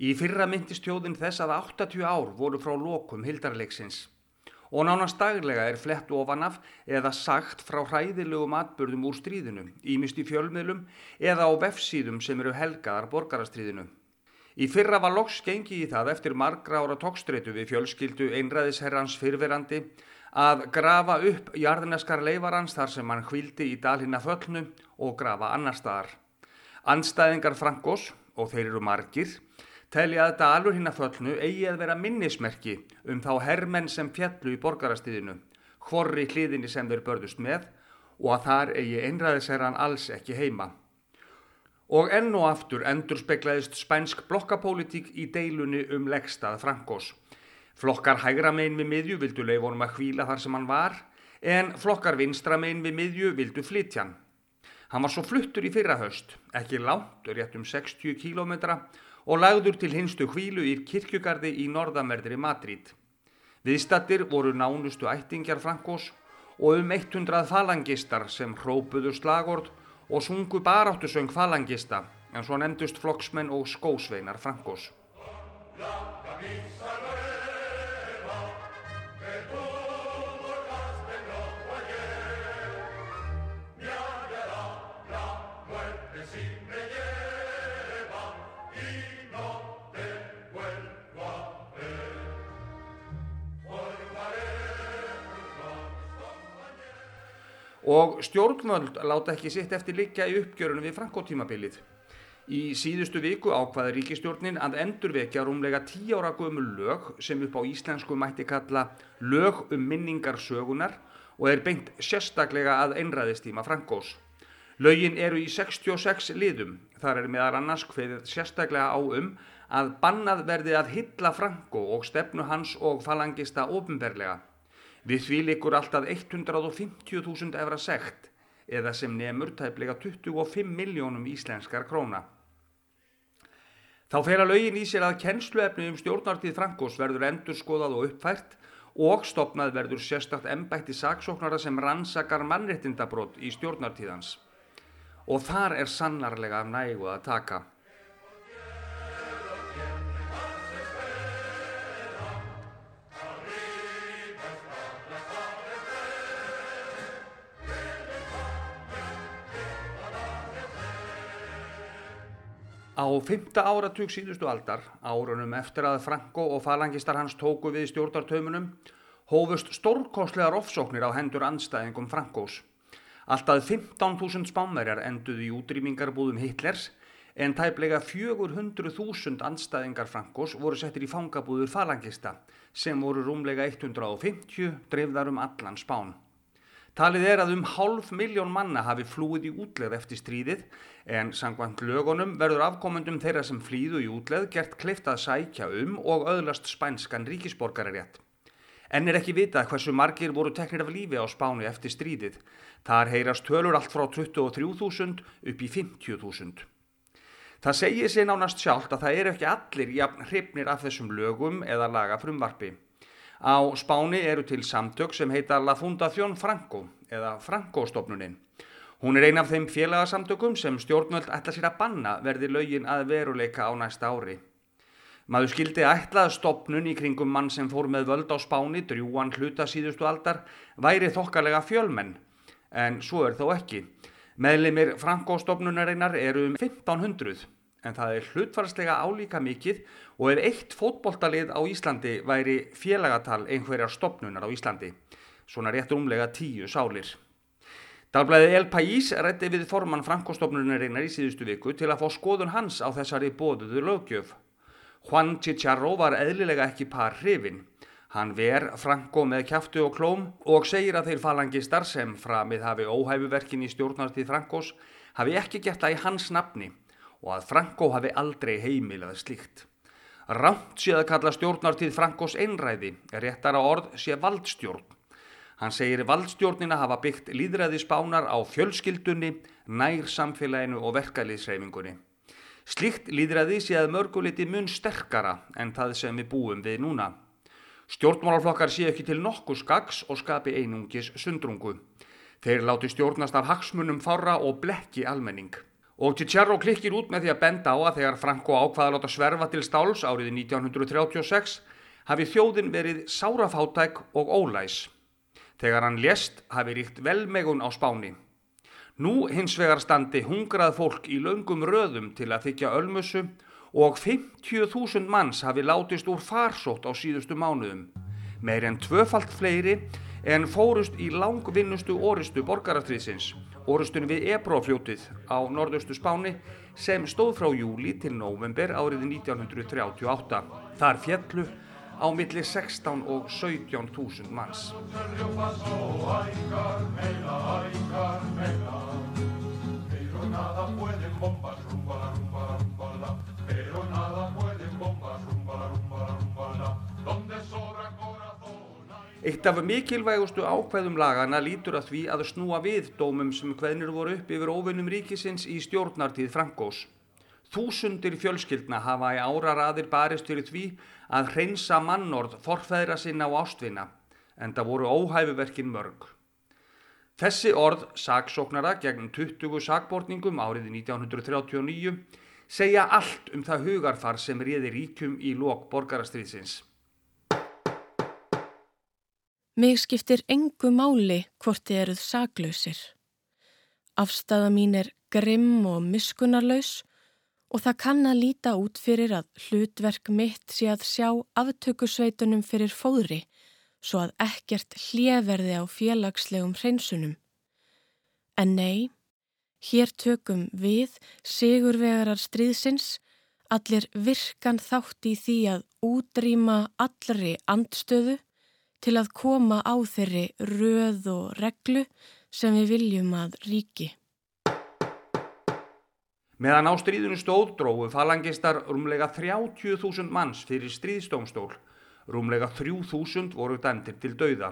Í fyrra myndist tjóðin þess að 80 ár voru frá lokum hildarleiksins og nánast daglega er flett ofan af eða sagt frá hræðilegum atbyrðum úr stríðinu, ímist í fjölmiðlum eða á vefsíðum sem eru helgaðar borgarastríðinu. Í fyrra var loks gengi í það eftir margra ára tókstreitu við fjölskyldu einræðisherrans fyrverandi að grafa upp jarðneskar leifarans þar sem hann hvildi í dalhinna föllnu og grafa annar staðar. Anstæðingar Frankos, og þeir eru margir, telja að dalur hinn að föllnu eigi að vera minnismerki um þá hermenn sem fjallu í borgarastíðinu, hvorri hliðinni sem þeir börðust með og að þar eigi einræðisherran alls ekki heima. Og enn og aftur endur speklaðist spænsk blokkapólitík í deilunni um leggstað Frankós. Flokkar hægra megin við miðju vildu leifonum að hvíla þar sem hann var, en flokkar vinstra megin við miðju vildu flytjan. Hann var svo fluttur í fyrra höst, ekki lánt, rétt um 60 kílómetra, og lagður til hinstu hvílu í kirkjugarði í norðamerðri Madrid. Viðstattir voru nánustu ættingjar Frankós og um 100 falangistar sem hrópuðu slagord og sungu baráttusöng falangista en svo nefndust flokksmenn og skósveinar Frankós. Og stjórnvöld láta ekki sitt eftir liggja í uppgjörunum við Frankótímabilið. Í síðustu viku ákvaði ríkistjórnin að endurvekja rúmlega tí ára gömul lög sem upp á íslensku mætti kalla lög um minningar sögunar og er beint sérstaklega að einræðistíma Frankós. Lögin eru í 66 liðum, þar er meðal annars hveðið sérstaklega á um að bannað verði að hylla Frankó og stefnu hans og falangista ofinberlega. Við því likur alltaf 150.000 efra sekt eða sem nemur tæplega 25 miljónum íslenskar króna. Þá fela lögin í sér að kennsluefni um stjórnartíð Frankos verður endur skoðað og uppfært og stopnað verður sérstakt embætti saksóknara sem rannsakar mannrettindabrót í stjórnartíðans. Og þar er sannarlega nægu að taka. Á fymta áratug síðustu aldar, árunum eftir að Franko og falangistar hans tóku við stjórnartaumunum, hófust stórkostlegar ofsóknir á hendur anstæðingum Frankós. Alltaf 15.000 spánverjar enduði í útrýmingarbúðum Hitlers en tæplega 400.000 anstæðingar Frankós voru settir í fangabúður falangista sem voru rúmlega 150 dreifðar um allan spán. Talið er að um hálf miljón manna hafi flúið í útleð eftir stríðið en sangvand lögunum verður afkomendum þeirra sem flýðu í útleð gert kleift að sækja um og öðlast spænskan ríkisborgararétt. En er ekki vitað hversu margir voru teknir af lífi á spánu eftir stríðið. Þar heyrast tölur allt frá 23.000 upp í 50.000. Það segir sér nánast sjálft að það eru ekki allir jafn hrifnir af þessum lögum eða laga frumvarfi. Á Spáni eru til samtök sem heita La Fundación Franco eða Franco-stofnunin. Hún er ein af þeim félagasamtökum sem stjórnvöld ætla sér að banna verði lögin að veruleika á næsta ári. Maður skildi ætlað stopnun í kringum mann sem fór með völd á Spáni drjúan hluta síðustu aldar væri þokkalega fjölmenn, en svo er þó ekki. Meðlimir Franco-stofnunarinnar eru um 1500 en það er hlutfarslega álíka mikið og ef eitt fótboltalið á Íslandi væri félagatal einhverjar stopnunar á Íslandi, svona rétt umlega tíu sálir. Dagblæði El País rætti við formann Frankostofnunarinnar í síðustu viku til að fá skoðun hans á þessari bóðuðu lögjöf. Juan Chicharro var eðlilega ekki par hrifin. Hann ver Franko með kæftu og klóm og segir að þeir falangistar sem framið hafi óhæfuverkin í stjórnartíð Frankos hafi ekki gett það í hans nafni og að Franko hafi aldrei heimilað slíkt. Rámt sé að kalla stjórnartíð Frankos einræði, réttara orð sé valdstjórn. Hann segir valdstjórnina hafa byggt líðræði spánar á fjölskyldunni, nær samfélaginu og verkaliðsreifingunni. Slíkt líðræði sé að mörguliti mun sterkara en það sem við búum við núna. Stjórnmálaflokkar sé ekki til nokkuð skags og skapi einungis sundrungu. Þeir láti stjórnast af hagsmunum fára og blekki almenning. Og Cicero klikkir út með því að benda á að þegar Franco ákvaða að láta sverfa til stáls árið 1936 hafi þjóðin verið sárafátæk og ólæs. Þegar hann lést hafi ríkt velmegun á spáni. Nú hins vegar standi hungrað fólk í laungum röðum til að þykja ölmusu og 50.000 manns hafi látist úr farsótt á síðustu mánuðum. Meir en tvöfalt fleiri en fórust í langvinnustu orustu borgarastriðsins orustunni við Ebrófljótið á norðaustu Spáni sem stóð frá júli til november árið 1938. Þar fjallu á milli 16 og 17.000 manns. Eitt af mikilvægustu ákveðum lagana lítur að því að snúa við dómum sem hvernig voru upp yfir óvinnum ríkisins í stjórnartíð Frankós. Þúsundir fjölskyldna hafa í áraraðir barist fyrir því að hreinsa mannorð forfæðra sinna á ástvinna, en það voru óhæfuverkin mörg. Þessi orð, saksóknara gegn 20 sakbortningum árið 1939, segja allt um það hugarfar sem riði ríkjum í lok borgarastriðsins. Mig skiptir engu máli hvort þið eruð saklausir. Afstæða mín er grimm og miskunarlaus og það kann að líta út fyrir að hlutverk mitt sé að sjá aftökusveitunum fyrir fóðri svo að ekkert hljefverði á félagslegum hreinsunum. En nei, hér tökum við, sigurvegarar stríðsins, allir virkan þátt í því að útrýma allri andstöðu til að koma á þeirri röð og reglu sem við viljum að ríki. Meðan á stríðinu stóð dróðu falangistar rúmlega 30.000 manns fyrir stríðstómstól. Rúmlega 3.000 voru dæmtir til dauða.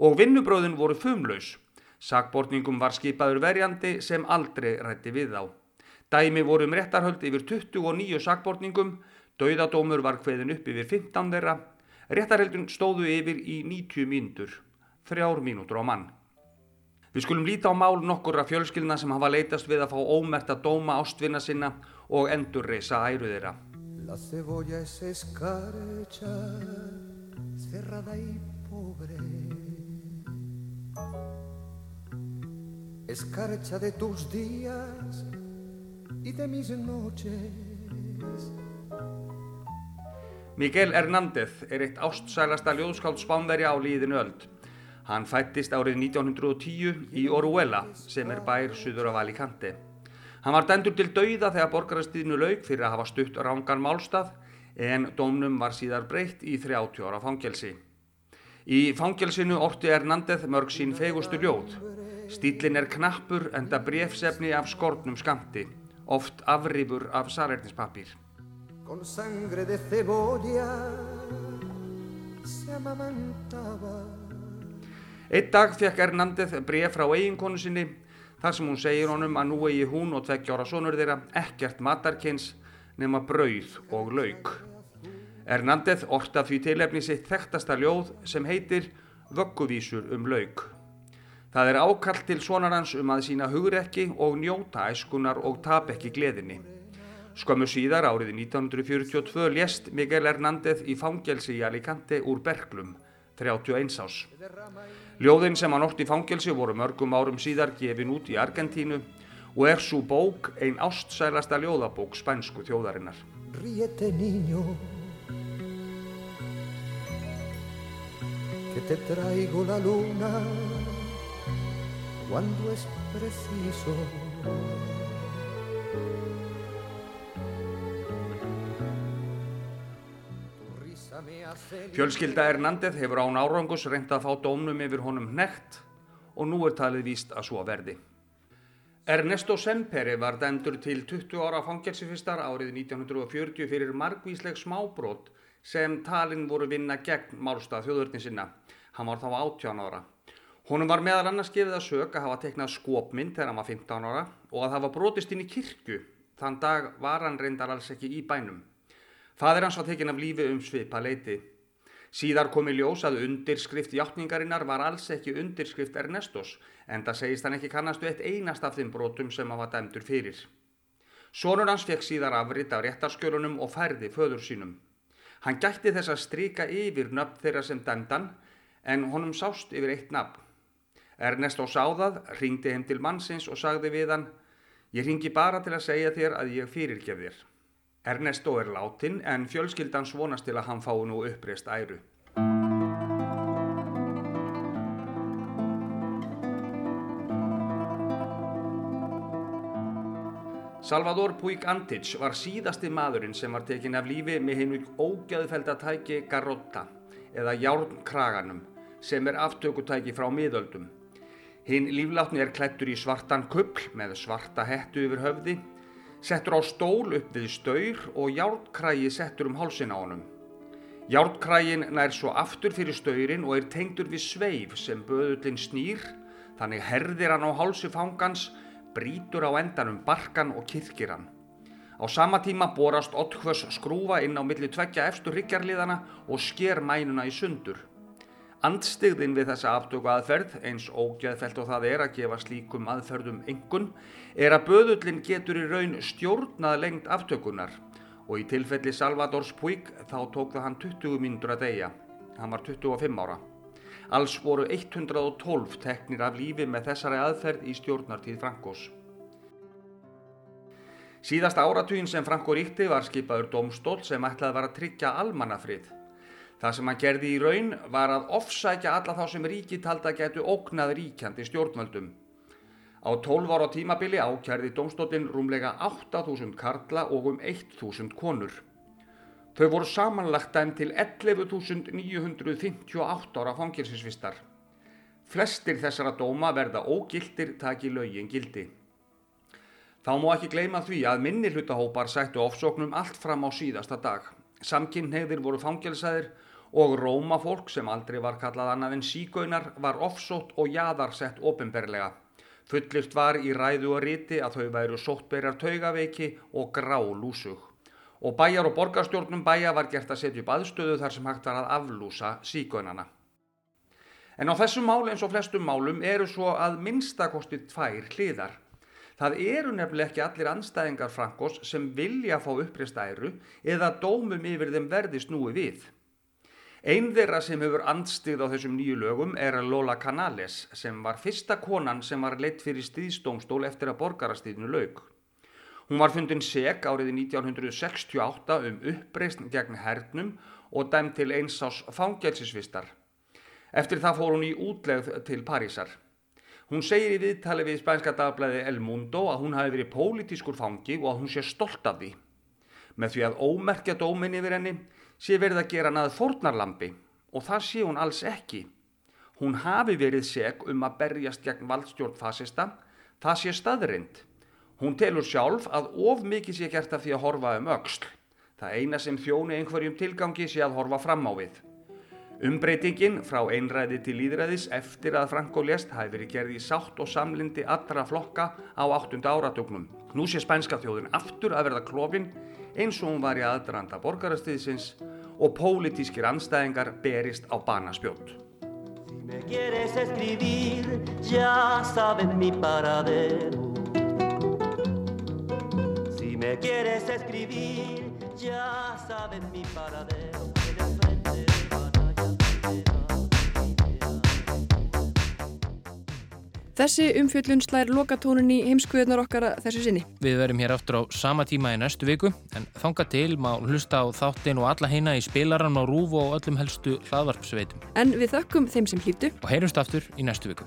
Og vinnubröðin voru fumlaus. Sakbortningum var skipaður verjandi sem aldrei rætti við þá. Dæmi voru um réttarhöld yfir 29 sakbortningum, dauðadómur var hveðin upp yfir 15 þeirra, réttarhöldun stóðu yfir í 90 mínútur, þrjár mínútur á mann. Við skulum líta á mál nokkur af fjölskyldna sem hafa leitast við að fá ómert að dóma ástvinna sinna og endur reysa æru þeirra. La cebolla es escarcha, cerrada y pobre Escarcha de tus días y de mis noches Miguel Hernández er eitt ástsælasta ljóðskáld spánverja á líðinu öld. Hann fættist árið 1910 í Oruela sem er bær suður af Alicante. Hann var dæmdur til dauða þegar borgarastíðinu laug fyrir að hafa stutt rángan málstað en dómnum var síðar breytt í 30 ára fangelsi. Í fangelsinu orti Hernández mörg sín fegustu ljóð. Stílin er knappur enda brefsefni af skortnum skamti, oft afrifur af sarernispapír. Con sangre de cebolla se amamantaba Eitt dag fekk Hernández bref frá eiginkonu sinni þar sem hún segir honum að nú eigi hún og tveggjára sonur þeirra ekkert matarkynns nema brauð og lauk. Ernandez orta því tilefni sitt þekktasta ljóð sem heitir Vögguvísur um lauk. Það er ákallt til sonarans um að sína hugrekki og njóta æskunar og tap ekki gleðinni. Skömmu síðar árið 1942 lést Miguel Hernández í fangelsi í Alicante úr Berglum, 31 ás. Ljóðin sem hann orti í fangelsi voru mörgum árum síðar gefin út í Argentínu og er svo bók ein ástsælasta ljóðabók spænsku þjóðarinnar. Ríete niño Que te traigo la luna Cuando es preciso Fjölskylda Ernandez hefur án árangus reynd að fá dómnum yfir honum nekt og nú er talið víst að svo verði. Ernesto Semperi var dæmdur til 20 ára fangelsifistar árið 1940 fyrir margvísleg smábrót sem talinn voru vinna gegn málstað þjóðurni sinna. Hann var þá 18 ára. Honum var meðal annars gefið að sög að hafa teiknað skopmynd þegar hann var 15 ára og að hafa brotist inn í kirkju. Þann dag var hann reyndar alls ekki í bænum. Fadir hans var tekinn af lífi um svipa leiti. Síðar kom í ljós að undirskrift hjáttningarinnar var alls ekki undirskrift Ernestos en það segist hann ekki kannastu eitt einast af þeim brotum sem hann var dæmdur fyrir. Sónur hans fekk síðar afrit af réttarskjörunum og færði föður sínum. Hann gætti þess að stryka yfir nöfn þeirra sem dæmdan en honum sást yfir eitt nafn. Ernesto sáðað, ringdi heim til mannsins og sagði við hann Ég ringi bara til að segja þér að ég fyrirgef þér. Ernesto er látin en fjölskyldan svonast til að hann fái nú uppreist æru. Salvador Puig Antich var síðasti maðurinn sem var tekin af lífi með hennu ógjöðfeldatæki Garrotta eða Járnkraganum sem er aftökutæki frá miðöldum. Hinn líflátni er klættur í svartan kuppl með svarta hettu yfir höfði settur á stól upp við staur og járnkrægi settur um hálsin á honum. Járnkrægin nær svo aftur fyrir staurin og er tengdur við sveif sem böðullin snýr, þannig herðir hann á hálsi fangans, brítur á endanum barkan og kyrkir hann. Á sama tíma borast Ottkvöss skrúfa inn á milli tveggja efstu ryggjarliðana og sker mænuna í sundur. Andstigðin við þessa aftöku aðferð, eins ógeðfelt og það er að gefa slíkum aðferðum engun, er að böðullin getur í raun stjórnað lengt aftökunar og í tilfelli Salvadors Puig þá tók það hann 20 mínútur að deyja. Hann var 25 ára. Alls voru 112 teknir af lífi með þessari aðferð í stjórnartíð Frankós. Síðasta áratugin sem Franko ríkti var skipaður domstól sem ætlaði var að tryggja almannafrið. Það sem hann gerði í raun var að ofsækja alla þá sem ríki talda getu ógnað ríkjandi stjórnvöldum. Á 12 ára tímabili ákjærði domstólinn rúmlega 8.000 karla og um 1.000 konur. Þau voru samanlagt dæm til 11.958 ára fangilsinsvistar. Flestir þessara dóma verða ógildir taki lögin gildi. Þá má ekki gleyma því að minni hlutahópar sættu ofsóknum allt fram á síðasta dag. Samkynneigðir voru fangelsaðir og rómafólk sem aldrei var kallað annað en sígaunar var offsótt og jaðarsett ofinberlega. Fullirt var í ræðu og riti að þau væru sóttberjar taugaveiki og grá lúsug. Og bæjar og borgarstjórnum bæja var gert að setja upp aðstöðu þar sem hægt var að aflúsa sígaunana. En á þessum máli eins og flestum málum eru svo að minnstakosti tvær hliðar. Það eru nefnilega ekki allir anstæðingar Frankos sem vilja fá upprist æru eða dómum yfir þeim verði snúi við. Einn þeirra sem hefur andstigð á þessum nýju lögum er Lola Canales sem var fyrsta konan sem var leitt fyrir stíðstómstól eftir að borgarastíðinu laug. Hún var fundin seg árið 1968 um uppreist gegn hernum og dæm til einsás fangelsisvistar. Eftir það fór hún í útlegð til Parísar. Hún segir í viðtali við spænska dagblæði El Mundo að hún hafi verið pólitískur fangi og að hún sé stolt af því. Með því að ómerkja dómin yfir henni sé verið að gera naður fornarlambi og það sé hún alls ekki. Hún hafi verið seg um að berjast gegn valdstjórn fasista, það sé staðrind. Hún telur sjálf að of mikið sé gert af því að horfa um öksl. Það eina sem þjóni einhverjum tilgangi sé að horfa fram á við. Umbreytingin frá einræði til líðræðis eftir að Franco lést hafi verið gerði í sátt og samlindi allra flokka á áttunda áratugnum. Nú sé spænska þjóðin aftur að verða klófin eins og hún var í aðdraranda borgarastiðsins og pólitískir anstæðingar berist á banaspjót. Si me quieres escribir, ya sabes mi paradero Þessi umfjöllun slær lokatónun í heimskuðunar okkar þessu sinni. Við verum hér aftur á sama tíma í næstu viku en þanga til má hlusta á þáttin og alla heina í spilaran og rúf og öllum helstu hlaðvarpsveitum. En við þökkum þeim sem hlýtu og heyrumst aftur í næstu viku.